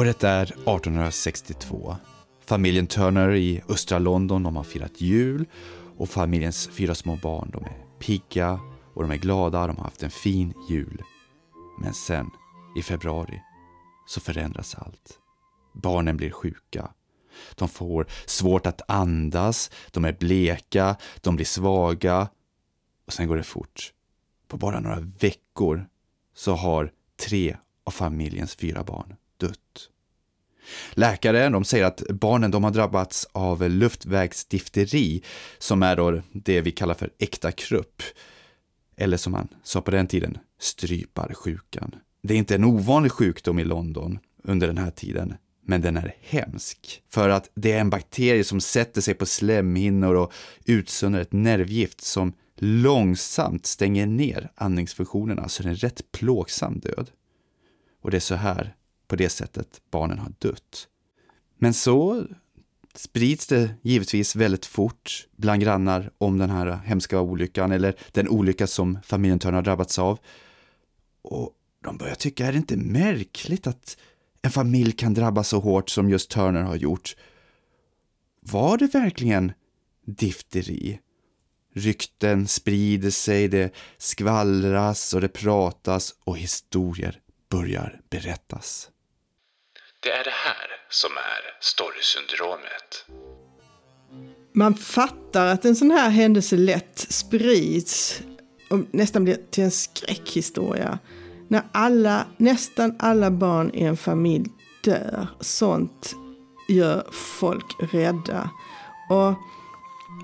Året är 1862. Familjen Turner i östra London de har firat jul och familjens fyra små barn de är pigga och de är glada, de har haft en fin jul. Men sen, i februari, så förändras allt. Barnen blir sjuka. De får svårt att andas, de är bleka, de blir svaga och sen går det fort. På bara några veckor så har tre av familjens fyra barn dött. Läkare de säger att barnen de har drabbats av luftvägsdifteri som är då det vi kallar för äkta krupp. Eller som man sa på den tiden, stryparsjukan. Det är inte en ovanlig sjukdom i London under den här tiden, men den är hemsk. För att det är en bakterie som sätter sig på slemhinnor och utsöndrar ett nervgift som långsamt stänger ner andningsfunktionerna, så det är en rätt plågsam död. Och det är så här, på det sättet, barnen har dött. Men så sprids det givetvis väldigt fort bland grannar om den här hemska olyckan eller den olycka som familjen Turner har drabbats av. Och de börjar tycka, är det inte märkligt att en familj kan drabbas så hårt som just Turner har gjort? Var det verkligen difteri? Rykten sprider sig, det skvallras och det pratas och historier börjar berättas. Det är det här som är storysyndromet. Man fattar att en sån här händelse lätt sprids och nästan blir till en skräckhistoria. När alla, nästan alla barn i en familj dör. Sånt gör folk rädda. Och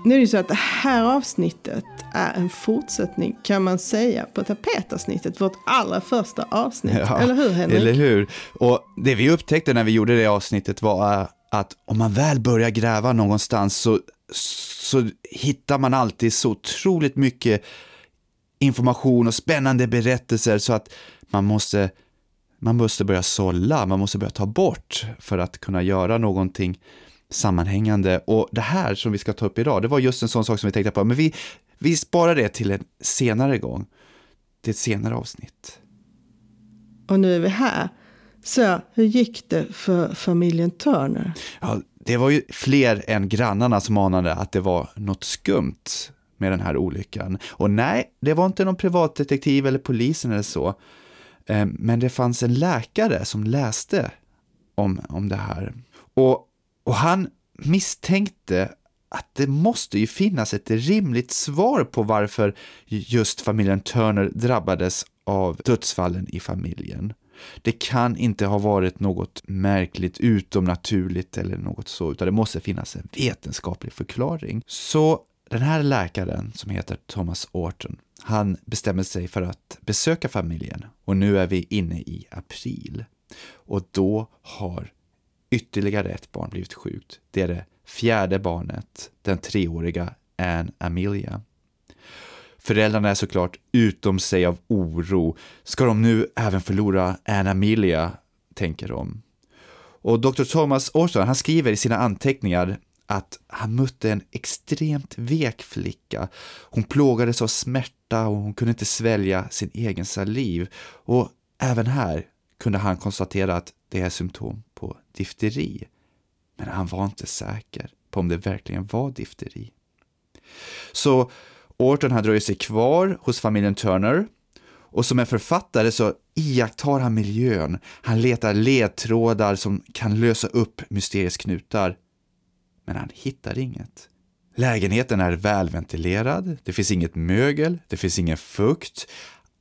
nu är det så att det här avsnittet är en fortsättning kan man säga på tapetavsnittet, vårt allra första avsnitt. Ja, eller hur Henrik? Eller hur? Och det vi upptäckte när vi gjorde det avsnittet var att om man väl börjar gräva någonstans så, så hittar man alltid så otroligt mycket information och spännande berättelser så att man måste, man måste börja sålla, man måste börja ta bort för att kunna göra någonting sammanhängande. Och det här som vi ska ta upp idag, det var just en sån sak som vi tänkte på, men vi, vi sparar det till en senare gång, till ett senare avsnitt. Och nu är vi här. Så hur gick det för familjen Turner? Ja, det var ju fler än grannarna som anade att det var något skumt med den här olyckan. Och nej, det var inte någon privatdetektiv eller polisen eller så. Eh, men det fanns en läkare som läste om, om det här. Och och han misstänkte att det måste ju finnas ett rimligt svar på varför just familjen Turner drabbades av dödsfallen i familjen. Det kan inte ha varit något märkligt utomnaturligt eller något så, utan det måste finnas en vetenskaplig förklaring. Så den här läkaren som heter Thomas Orton, han bestämmer sig för att besöka familjen och nu är vi inne i april. Och då har ytterligare ett barn blivit sjukt. Det är det fjärde barnet, den treåriga Anne Amelia. Föräldrarna är såklart utom sig av oro. Ska de nu även förlora Anne Amelia, tänker de. Och Dr. Thomas Orson, han skriver i sina anteckningar att han mötte en extremt vek flicka. Hon plågades av smärta och hon kunde inte svälja sin egen saliv. Och även här kunde han konstatera att det är symptom på difteri. Men han var inte säker på om det verkligen var difteri. Så Orton han dröjer sig kvar hos familjen Turner och som en författare så iakttar han miljön. Han letar ledtrådar som kan lösa upp mysteriets knutar. Men han hittar inget. Lägenheten är välventilerad, det finns inget mögel, det finns ingen fukt.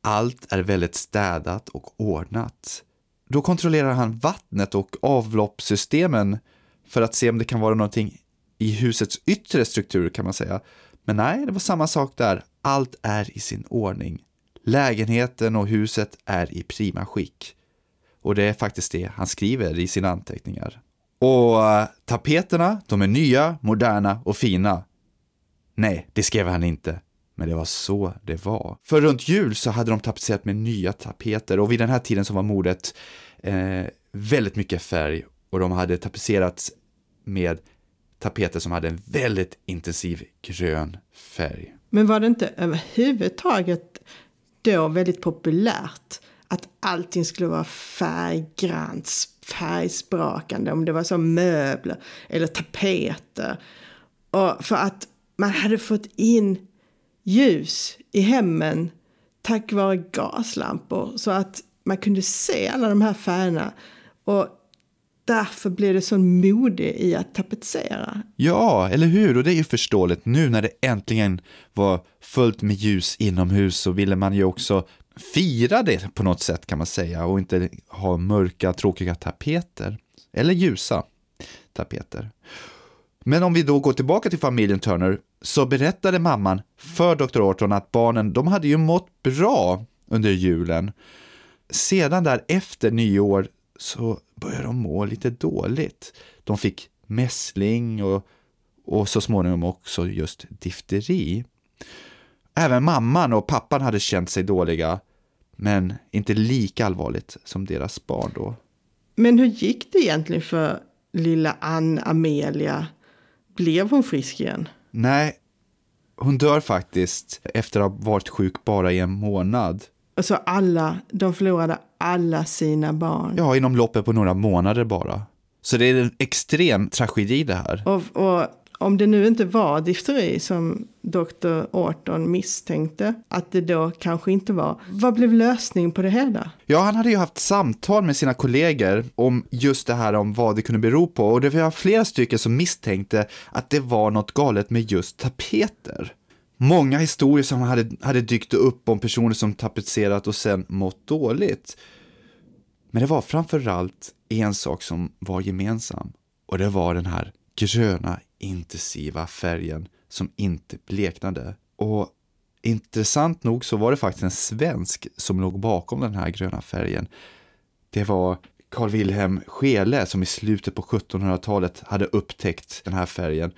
Allt är väldigt städat och ordnat. Då kontrollerar han vattnet och avloppssystemen för att se om det kan vara någonting i husets yttre struktur kan man säga. Men nej, det var samma sak där. Allt är i sin ordning. Lägenheten och huset är i prima skick. Och det är faktiskt det han skriver i sina anteckningar. Och eh, tapeterna, de är nya, moderna och fina. Nej, det skrev han inte. Men det var så det var. För runt jul så hade de tapetserat med nya tapeter och vid den här tiden så var modet eh, väldigt mycket färg och de hade tapetserats med tapeter som hade en väldigt intensiv grön färg. Men var det inte överhuvudtaget då väldigt populärt att allting skulle vara färggrant, färgsprakande, om det var så möbler eller tapeter. Och för att man hade fått in ljus i hemmen tack vare gaslampor så att man kunde se alla de här färgerna. Och därför blev det sån mode i att tapetsera. Ja, eller hur? Och det är ju förståeligt. Nu när det äntligen var fullt med ljus inomhus så ville man ju också fira det på något sätt kan man säga och inte ha mörka, tråkiga tapeter. Eller ljusa tapeter. Men om vi då går tillbaka till familjen Turner så berättade mamman för Dr. Orton att barnen, de hade ju mått bra under julen. Sedan där efter nyår så började de må lite dåligt. De fick mässling och, och så småningom också just difteri. Även mamman och pappan hade känt sig dåliga, men inte lika allvarligt som deras barn då. Men hur gick det egentligen för lilla Ann Amelia? Blev hon frisk igen? Nej, hon dör faktiskt efter att ha varit sjuk bara i en månad. Alltså alla, de förlorade alla sina barn. Ja, inom loppet på några månader bara. Så det är en extrem tragedi det här. Och, och om det nu inte var difteri som Dr. Orton misstänkte att det då kanske inte var, vad blev lösningen på det hela? Ja, han hade ju haft samtal med sina kollegor om just det här om vad det kunde bero på och det var flera stycken som misstänkte att det var något galet med just tapeter. Många historier som hade, hade dykt upp om personer som tapetserat och sen mått dåligt. Men det var framförallt en sak som var gemensam och det var den här gröna intensiva färgen som inte bleknade. Och intressant nog så var det faktiskt en svensk som låg bakom den här gröna färgen. Det var Carl Wilhelm Scheele som i slutet på 1700-talet hade upptäckt den här färgen.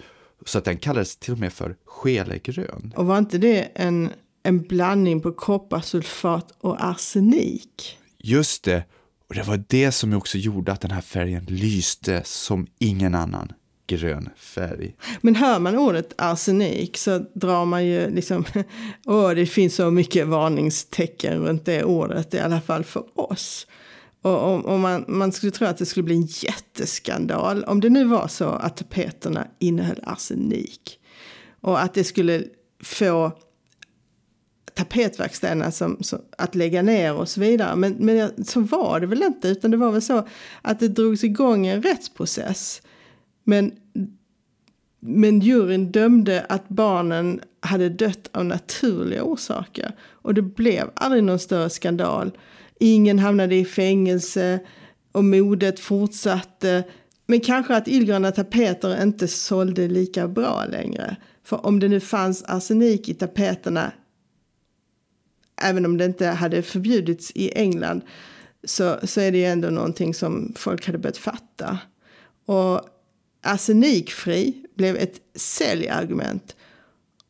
Så att den kallades till och med för skelegrön. Och var inte det en, en blandning på kopparsulfat och arsenik? Just det, och det var det som också gjorde att den här färgen lyste som ingen annan grön färg. Men hör man ordet arsenik så drar man ju liksom, åh det finns så mycket varningstecken runt det ordet, i alla fall för oss. Och, och, man, man skulle tro att det skulle bli en jätteskandal om det nu var så att tapeterna innehöll arsenik. Och att det skulle få tapetverkstäderna som, som, att lägga ner och så vidare. Men, men så var det väl inte, utan det var väl så att det drogs igång en rättsprocess. Men, men juryn dömde att barnen hade dött av naturliga orsaker. Och det blev aldrig någon större skandal. Ingen hamnade i fängelse och modet fortsatte. Men kanske att illgröna tapeter inte sålde lika bra längre. För om det nu fanns arsenik i tapeterna, även om det inte hade förbjudits i England, så, så är det ju ändå någonting som folk hade börjat fatta. Och arsenikfri blev ett säljargument.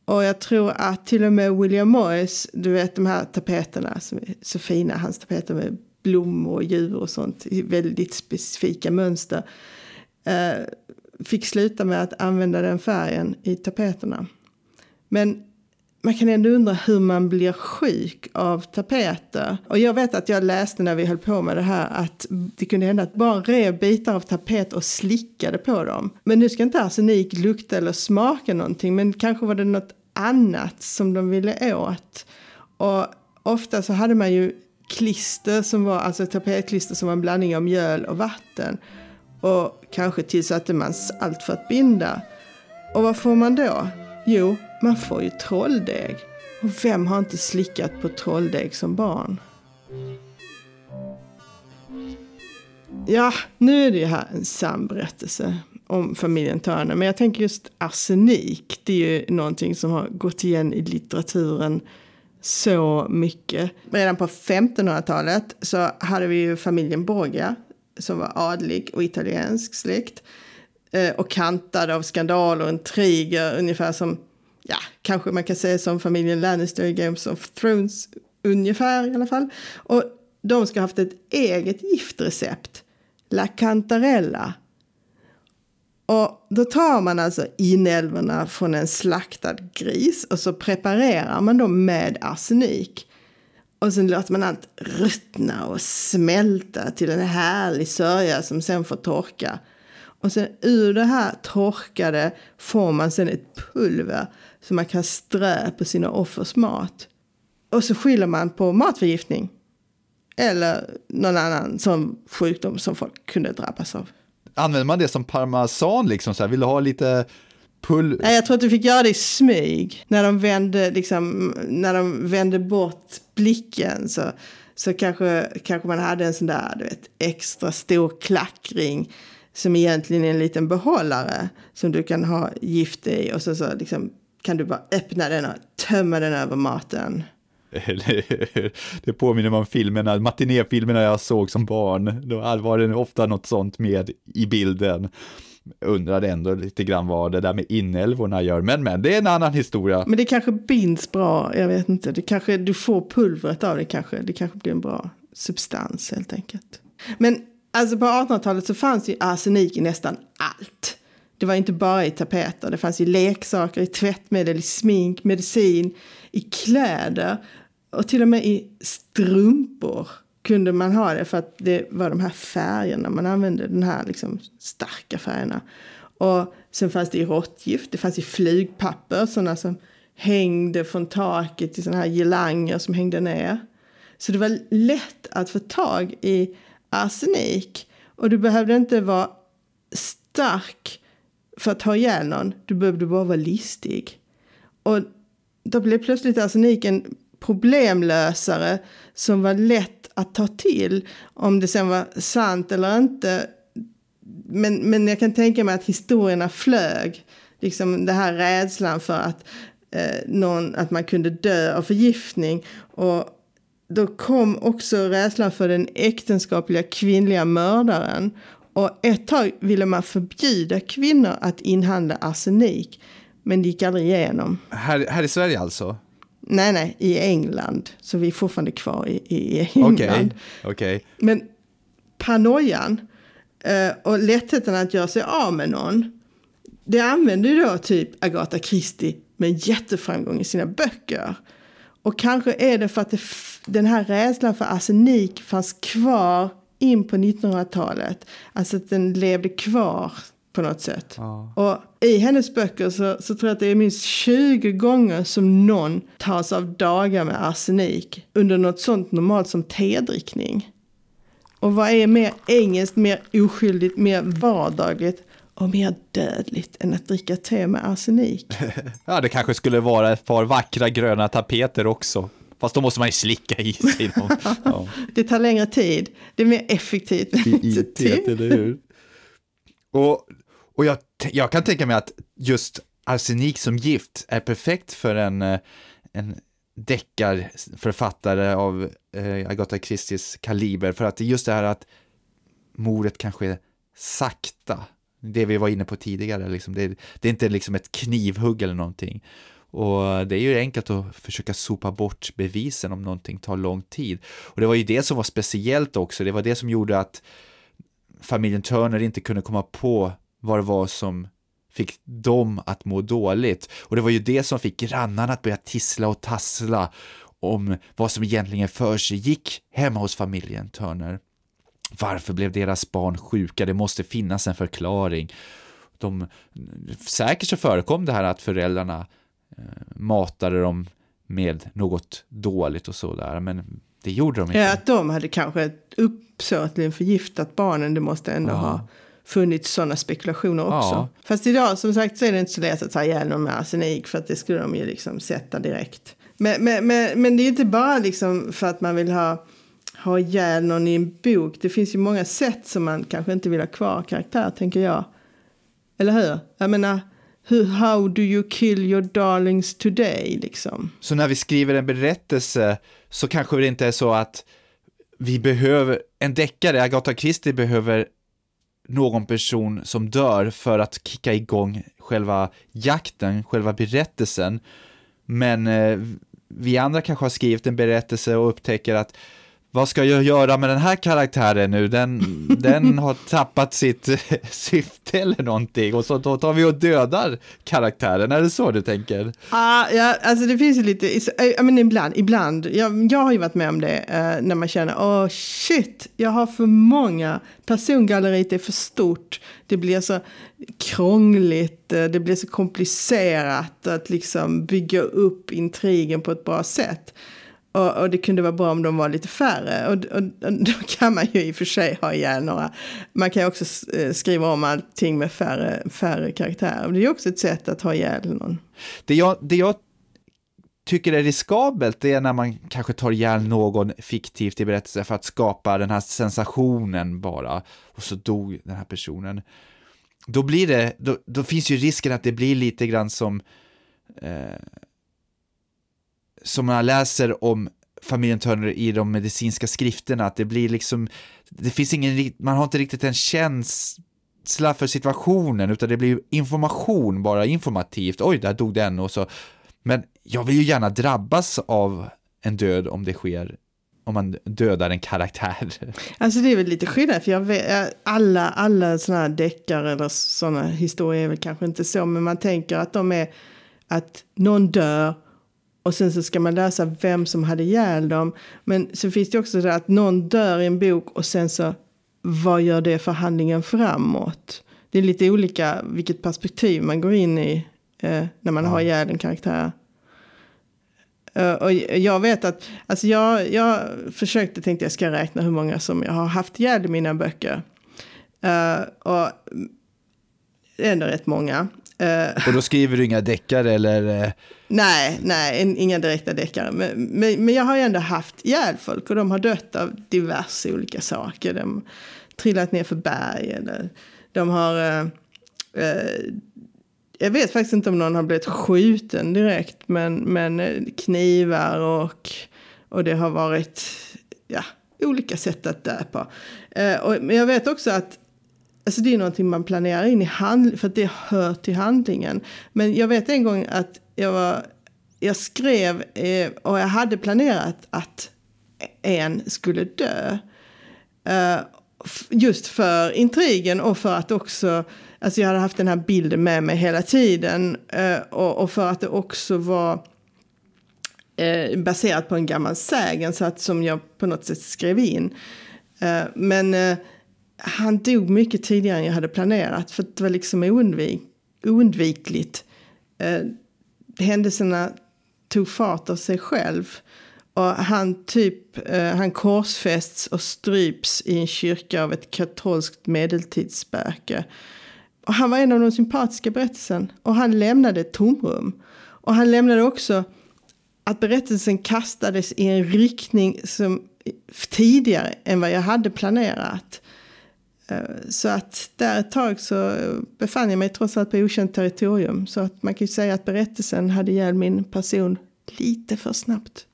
Och jag tror att till och med William Morris, du vet de här tapeterna som är så fina, hans tapeter med blommor och djur och sånt i väldigt specifika mönster, eh, fick sluta med att använda den färgen i tapeterna. Men man kan ändå undra hur man blir sjuk av tapeter. Och jag vet att jag läste när vi höll på med det här att det kunde hända att barn rev bitar av tapet och slickade på dem. Men nu ska inte arsenik lukta eller smaka någonting, men kanske var det något annat som de ville åt. Och ofta så hade man ju klister som var, alltså tapetklister som var en blandning av mjöl och vatten. Och kanske tillsatte man salt för att binda. Och vad får man då? Jo, man får ju trolldeg. Och vem har inte slickat på trolldeg som barn? Ja, nu är det här en sann berättelse om familjen Törne Men jag tänker just arsenik. Det är ju någonting som har gått igen i litteraturen så mycket. Redan på 1500-talet så hade vi ju familjen Borgia som var adlig och italiensk släkt eh, och kantad av skandaler och intriger ungefär som ja, kanske man kan säga som familjen Lannister i Games of Thrones ungefär i alla fall. Och de ska ha haft ett eget giftrecept, La Cantarella. Och då tar man alltså inälvorna från en slaktad gris och så preparerar man dem med arsenik. Och sen låter man allt ruttna och smälta till en härlig sörja som sen får torka. Och sen ur det här torkade får man sen ett pulver som man kan strö på sina offers mat. Och så skyller man på matförgiftning. Eller någon annan sån sjukdom som folk kunde drabbas av. Använder man det som parmesan liksom så här, vill du ha lite pull... Nej, jag tror att du fick göra det i smyg. När de vände, liksom, när de vände bort blicken så, så kanske, kanske man hade en sån där du vet, extra stor klackring som egentligen är en liten behållare som du kan ha gift i och så, så liksom, kan du bara öppna den och tömma den över maten. det påminner mig om filmerna, matinéfilmerna jag såg som barn. Då var det ofta något sånt med i bilden. Undrade ändå lite grann vad det där med inälvorna gör, men men det är en annan historia. Men det kanske binds bra, jag vet inte. Det kanske, du får pulvret av det kanske. Det kanske blir en bra substans helt enkelt. Men alltså på 1800-talet så fanns ju arsenik i nästan allt. Det var inte bara i tapeter, det fanns i leksaker, i tvättmedel, i smink, medicin, i kläder och till och med i strumpor kunde man ha det för att det var de här färgerna man använde, den här liksom starka färgerna. Och sen fanns det i råttgift, det fanns i flygpapper, sådana som hängde från taket i sådana här girlanger som hängde ner. Så det var lätt att få tag i arsenik och du behövde inte vara stark för att ta ihjäl någon, du behövde bara vara listig. Och då blev plötsligt arsenik en problemlösare som var lätt att ta till. Om det sen var sant eller inte. Men, men jag kan tänka mig att historierna flög. Liksom det här rädslan för att, eh, någon, att man kunde dö av förgiftning. Och då kom också rädslan för den äktenskapliga kvinnliga mördaren. Och ett tag ville man förbjuda kvinnor att inhandla arsenik. Men det gick aldrig igenom. Här, här i Sverige alltså? Nej, nej, i England. Så vi är fortfarande kvar i, i England. Okay, okay. Men paranoian eh, och lättheten att göra sig av med någon. Det använder ju då typ Agatha Christie med jätteframgång i sina böcker. Och kanske är det för att det, den här rädslan för arsenik fanns kvar in på 1900-talet. Alltså att den levde kvar på något sätt. Ja. Och i hennes böcker så, så tror jag att det är minst 20 gånger som någon tas av dagar med arsenik under något sånt normalt som tedrickning. Och vad är mer engelskt, mer oskyldigt, mer vardagligt och mer dödligt än att dricka te med arsenik? ja, det kanske skulle vara ett par vackra gröna tapeter också. Fast då måste man ju slicka i sig dem. Ja. det tar längre tid. Det är mer effektivt. I, teet, eller hur? Och, och jag, jag kan tänka mig att just arsenik som gift är perfekt för en, eh, en deckarförfattare av eh, Agatha Christies kaliber, för att det är just det här att mordet kanske är sakta, det vi var inne på tidigare, liksom. det, det är inte liksom ett knivhugg eller någonting. Och det är ju enkelt att försöka sopa bort bevisen om någonting tar lång tid. Och det var ju det som var speciellt också, det var det som gjorde att familjen Turner inte kunde komma på vad det var som fick dem att må dåligt. Och det var ju det som fick grannarna att börja tissla och tassla om vad som egentligen för sig gick hemma hos familjen Turner. Varför blev deras barn sjuka? Det måste finnas en förklaring. De, säkert så förekom det här att föräldrarna eh, matade dem med något dåligt och sådär, men det gjorde de inte. Ja, att de hade kanske uppsåtligen förgiftat barnen, det måste ändå ja. ha funnits sådana spekulationer också. Ja. Fast idag som sagt så är det inte så lätt att ta ihjäl någon med arsenik för att det skulle de ju liksom sätta direkt. Men, men, men, men det är inte bara liksom för att man vill ha, ha ihjäl någon i en bok. Det finns ju många sätt som man kanske inte vill ha kvar karaktär, tänker jag. Eller hur? Jag menar, how do you kill your darlings today, liksom? Så när vi skriver en berättelse så kanske det inte är så att vi behöver, en deckare, Agatha Christie behöver någon person som dör för att kicka igång själva jakten, själva berättelsen. Men eh, vi andra kanske har skrivit en berättelse och upptäcker att vad ska jag göra med den här karaktären nu? Den, den har tappat sitt syfte eller någonting och så då tar vi och dödar karaktären. Är det så du tänker? Ah, ja, alltså det finns ju lite, I mean, ibland, ibland jag, jag har ju varit med om det uh, när man känner, åh oh, shit, jag har för många, persongalleriet är för stort, det blir så krångligt, uh, det blir så komplicerat att liksom bygga upp intrigen på ett bra sätt. Och, och, det kunde vara bra om de var lite färre. Och, och, och, då kan man ju i och för sig ha ihjäl några. Man kan ju också eh, skriva om allting med färre, färre karaktärer. Det är också ett sätt att ha ihjäl någon. Det jag, det jag tycker är riskabelt det är när man kanske tar ihjäl någon fiktivt i berättelsen för att skapa den här sensationen bara. Och så dog den här personen. Då blir det, då, då finns ju risken att det blir lite grann som eh, som man läser om familjen Turner i de medicinska skrifterna, att det blir liksom, det finns ingen, man har inte riktigt en känsla för situationen, utan det blir information, bara informativt, oj, där dog den och så. Men jag vill ju gärna drabbas av en död om det sker om man dödar en karaktär. Alltså det är väl lite skillnad, för jag vet, eh, alla, alla sådana här deckare eller sådana historier är väl kanske inte så, men man tänker att de är att någon dör och sen så ska man läsa vem som hade ihjäl dem. Men så finns det också det att någon dör i en bok och sen så vad gör det för handlingen framåt? Det är lite olika vilket perspektiv man går in i eh, när man ja. har ihjäl en karaktär. Uh, och jag vet att, alltså jag, jag försökte, tänkte jag ska räkna hur många som jag har haft ihjäl i mina böcker. Uh, och ändå rätt många. Uh, och då skriver du inga deckare eller? Nej, nej, inga direkta deckare. Men, men, men, jag har ju ändå haft ihjäl folk och de har dött av diverse olika saker. De har trillat ner för berg eller de har... Eh, eh, jag vet faktiskt inte om någon har blivit skjuten direkt, men, men eh, knivar och, och det har varit ja, olika sätt att dö på. Eh, och, men jag vet också att Alltså det är någonting man planerar in i handlingen, för att det hör till handlingen. Men jag vet en gång att jag, var, jag skrev eh, och jag hade planerat att en skulle dö. Eh, just för intrigen och för att också, alltså jag hade haft den här bilden med mig hela tiden. Eh, och, och, för att det också var eh, baserat på en gammal sägen så att, som jag på något sätt skrev in. Eh, men eh, han dog mycket tidigare än jag hade planerat för det var liksom oundvik, oundvikligt. Eh, händelserna tog fart av sig själv. Och han typ, eh, han korsfästs och stryps i en kyrka av ett katolskt medeltidsspöke. Och han var en av de sympatiska berättelsen och han lämnade ett tomrum. Och han lämnade också att berättelsen kastades i en riktning som tidigare än vad jag hade planerat. Eh, så att där ett tag så befann jag mig trots allt på okänt territorium. Så att man kan ju säga att berättelsen hade ihjäl min person lite för snabbt.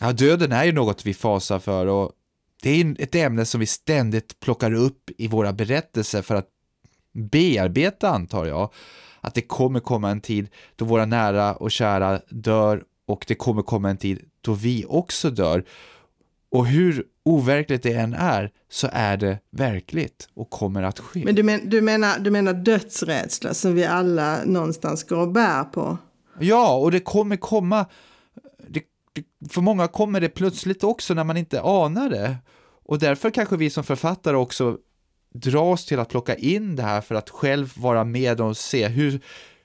Ja, döden är ju något vi fasar för och det är ett ämne som vi ständigt plockar upp i våra berättelser för att bearbeta, antar jag. Att det kommer komma en tid då våra nära och kära dör och det kommer komma en tid då vi också dör. Och hur overkligt det än är, så är det verkligt och kommer att ske. Men du, men, du, menar, du menar dödsrädsla som vi alla någonstans går och bär på? Ja, och det kommer komma, det, det, för många kommer det plötsligt också när man inte anar det. Och därför kanske vi som författare också dras till att plocka in det här för att själv vara med och se hur,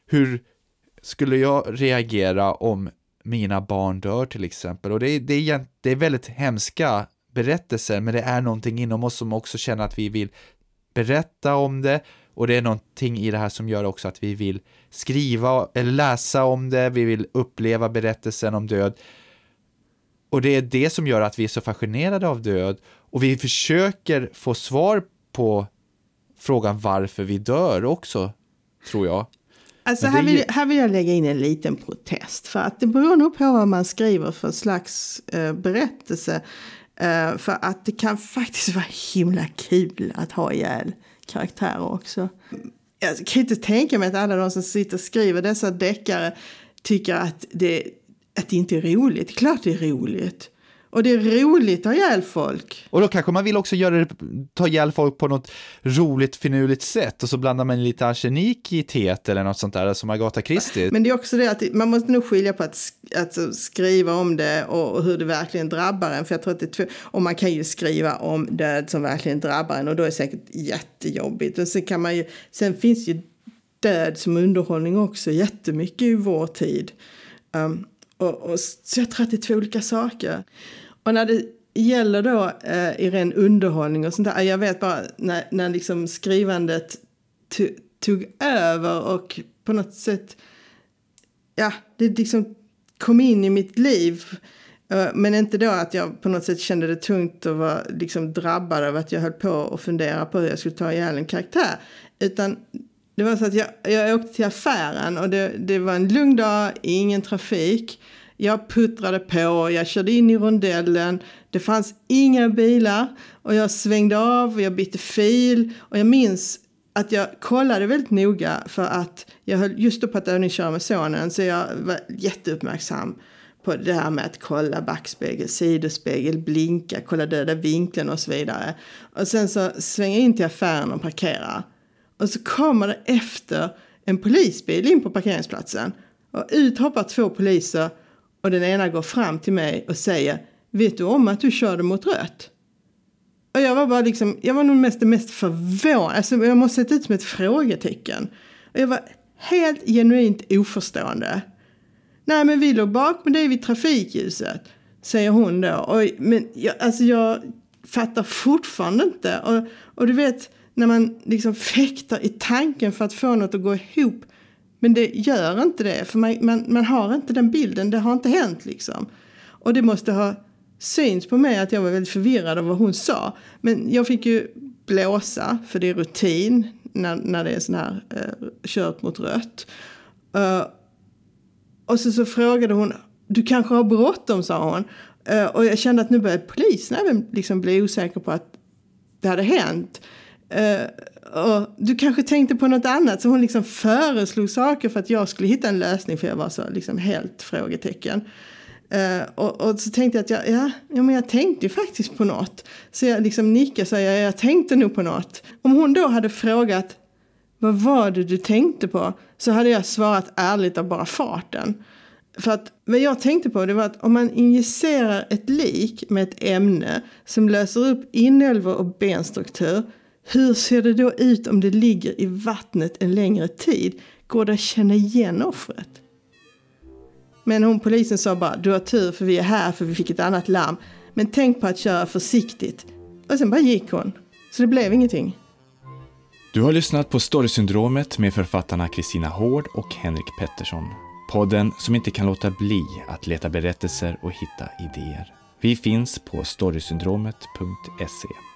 hur skulle jag reagera om mina barn dör till exempel. Och det är, det är, det är väldigt hemska berättelser, men det är någonting inom oss som också känner att vi vill berätta om det och det är någonting i det här som gör också att vi vill skriva eller läsa om det, vi vill uppleva berättelsen om död. Och det är det som gör att vi är så fascinerade av död och vi försöker få svar på frågan varför vi dör också, tror jag. Alltså här vill, här vill jag lägga in en liten protest. För att det beror nog på vad man skriver för slags eh, berättelse. Uh, för att det kan faktiskt vara himla kul att ha ihjäl karaktärer också. Jag kan inte tänka mig att alla de som sitter och skriver dessa deckare tycker att det, att det inte är roligt. Klart det är roligt. Och det är roligt att ha ihjäl folk. Och då kanske man vill också göra det, ta ihjäl folk på något roligt, finurligt sätt och så blandar man lite arsenik i teet eller något sånt där som Agatha Christie. Men det är också det att man måste nog skilja på att, att skriva om det och, hur det verkligen drabbar en. För jag tror att det är och man kan ju skriva om död som verkligen drabbar en och då är det säkert jättejobbigt. Och sen kan man ju, sen finns ju död som underhållning också jättemycket i vår tid. Um, och, och, så jag tror att det är två olika saker. Och när det gäller då eh, i ren underhållning och sånt där, jag vet bara när, när liksom skrivandet tog över och på något sätt, ja, det liksom kom in i mitt liv. Eh, men inte då att jag på något sätt kände det tungt och var liksom drabbad av att jag höll på och fundera på hur jag skulle ta ihjäl en karaktär. Utan det var så att jag, jag åkte till affären och det, det var en lugn dag, ingen trafik. Jag puttrade på, jag körde in i rondellen. Det fanns inga bilar och jag svängde av och jag bytte fil. Och jag minns att jag kollade väldigt noga för att jag höll just då på att övningsköra med sonen så jag var jätteuppmärksam på det här med att kolla backspegel, sidospegel, blinka, kolla döda vinkeln och så vidare. Och sen så svänger jag in till affären och parkerar. Och så kommer det efter en polisbil in på parkeringsplatsen. Och ut hoppar två poliser och den ena går fram till mig och säger Vet du om att du körde mot rött? Och jag var bara liksom, jag var nog mest, mest förvånad. Alltså jag måste sett ut som ett frågetecken. Och jag var helt genuint oförstående. Nej men vi låg bakom dig vid trafikljuset. Säger hon då. Och, men jag, alltså jag fattar fortfarande inte. Och, och du vet när man liksom fäktar i tanken för att få något att gå ihop. Men det gör inte det, för man, man, man har inte den bilden, det har inte hänt liksom. Och det måste ha syns på mig att jag var väldigt förvirrad av vad hon sa. Men jag fick ju blåsa, för det är rutin när, när det är sån här eh, kört mot rött. Uh, och så, så frågade hon, du kanske har bråttom, sa hon. Uh, och jag kände att nu började polisen även liksom bli osäker på att det hade hänt. Uh, och du kanske tänkte på något annat. Så hon liksom föreslog saker för att jag skulle hitta en lösning. För jag var så liksom helt frågetecken. Uh, och, och, så tänkte jag att jag, ja, ja, men jag tänkte ju faktiskt på något. Så jag liksom nickade och sa ja, jag tänkte nog på något. Om hon då hade frågat vad var det du tänkte på? Så hade jag svarat ärligt av bara farten. För att vad jag tänkte på det var att om man injicerar ett lik med ett ämne som löser upp inälvor och benstruktur hur ser det då ut om det ligger i vattnet en längre tid? Går det att känna igen offret? Men hon polisen sa bara, du har tur för vi är här för vi fick ett annat larm. Men tänk på att köra försiktigt. Och sen bara gick hon. Så det blev ingenting. Du har lyssnat på Storysyndromet med författarna Kristina Hård och Henrik Pettersson. Podden som inte kan låta bli att leta berättelser och hitta idéer. Vi finns på storysyndromet.se.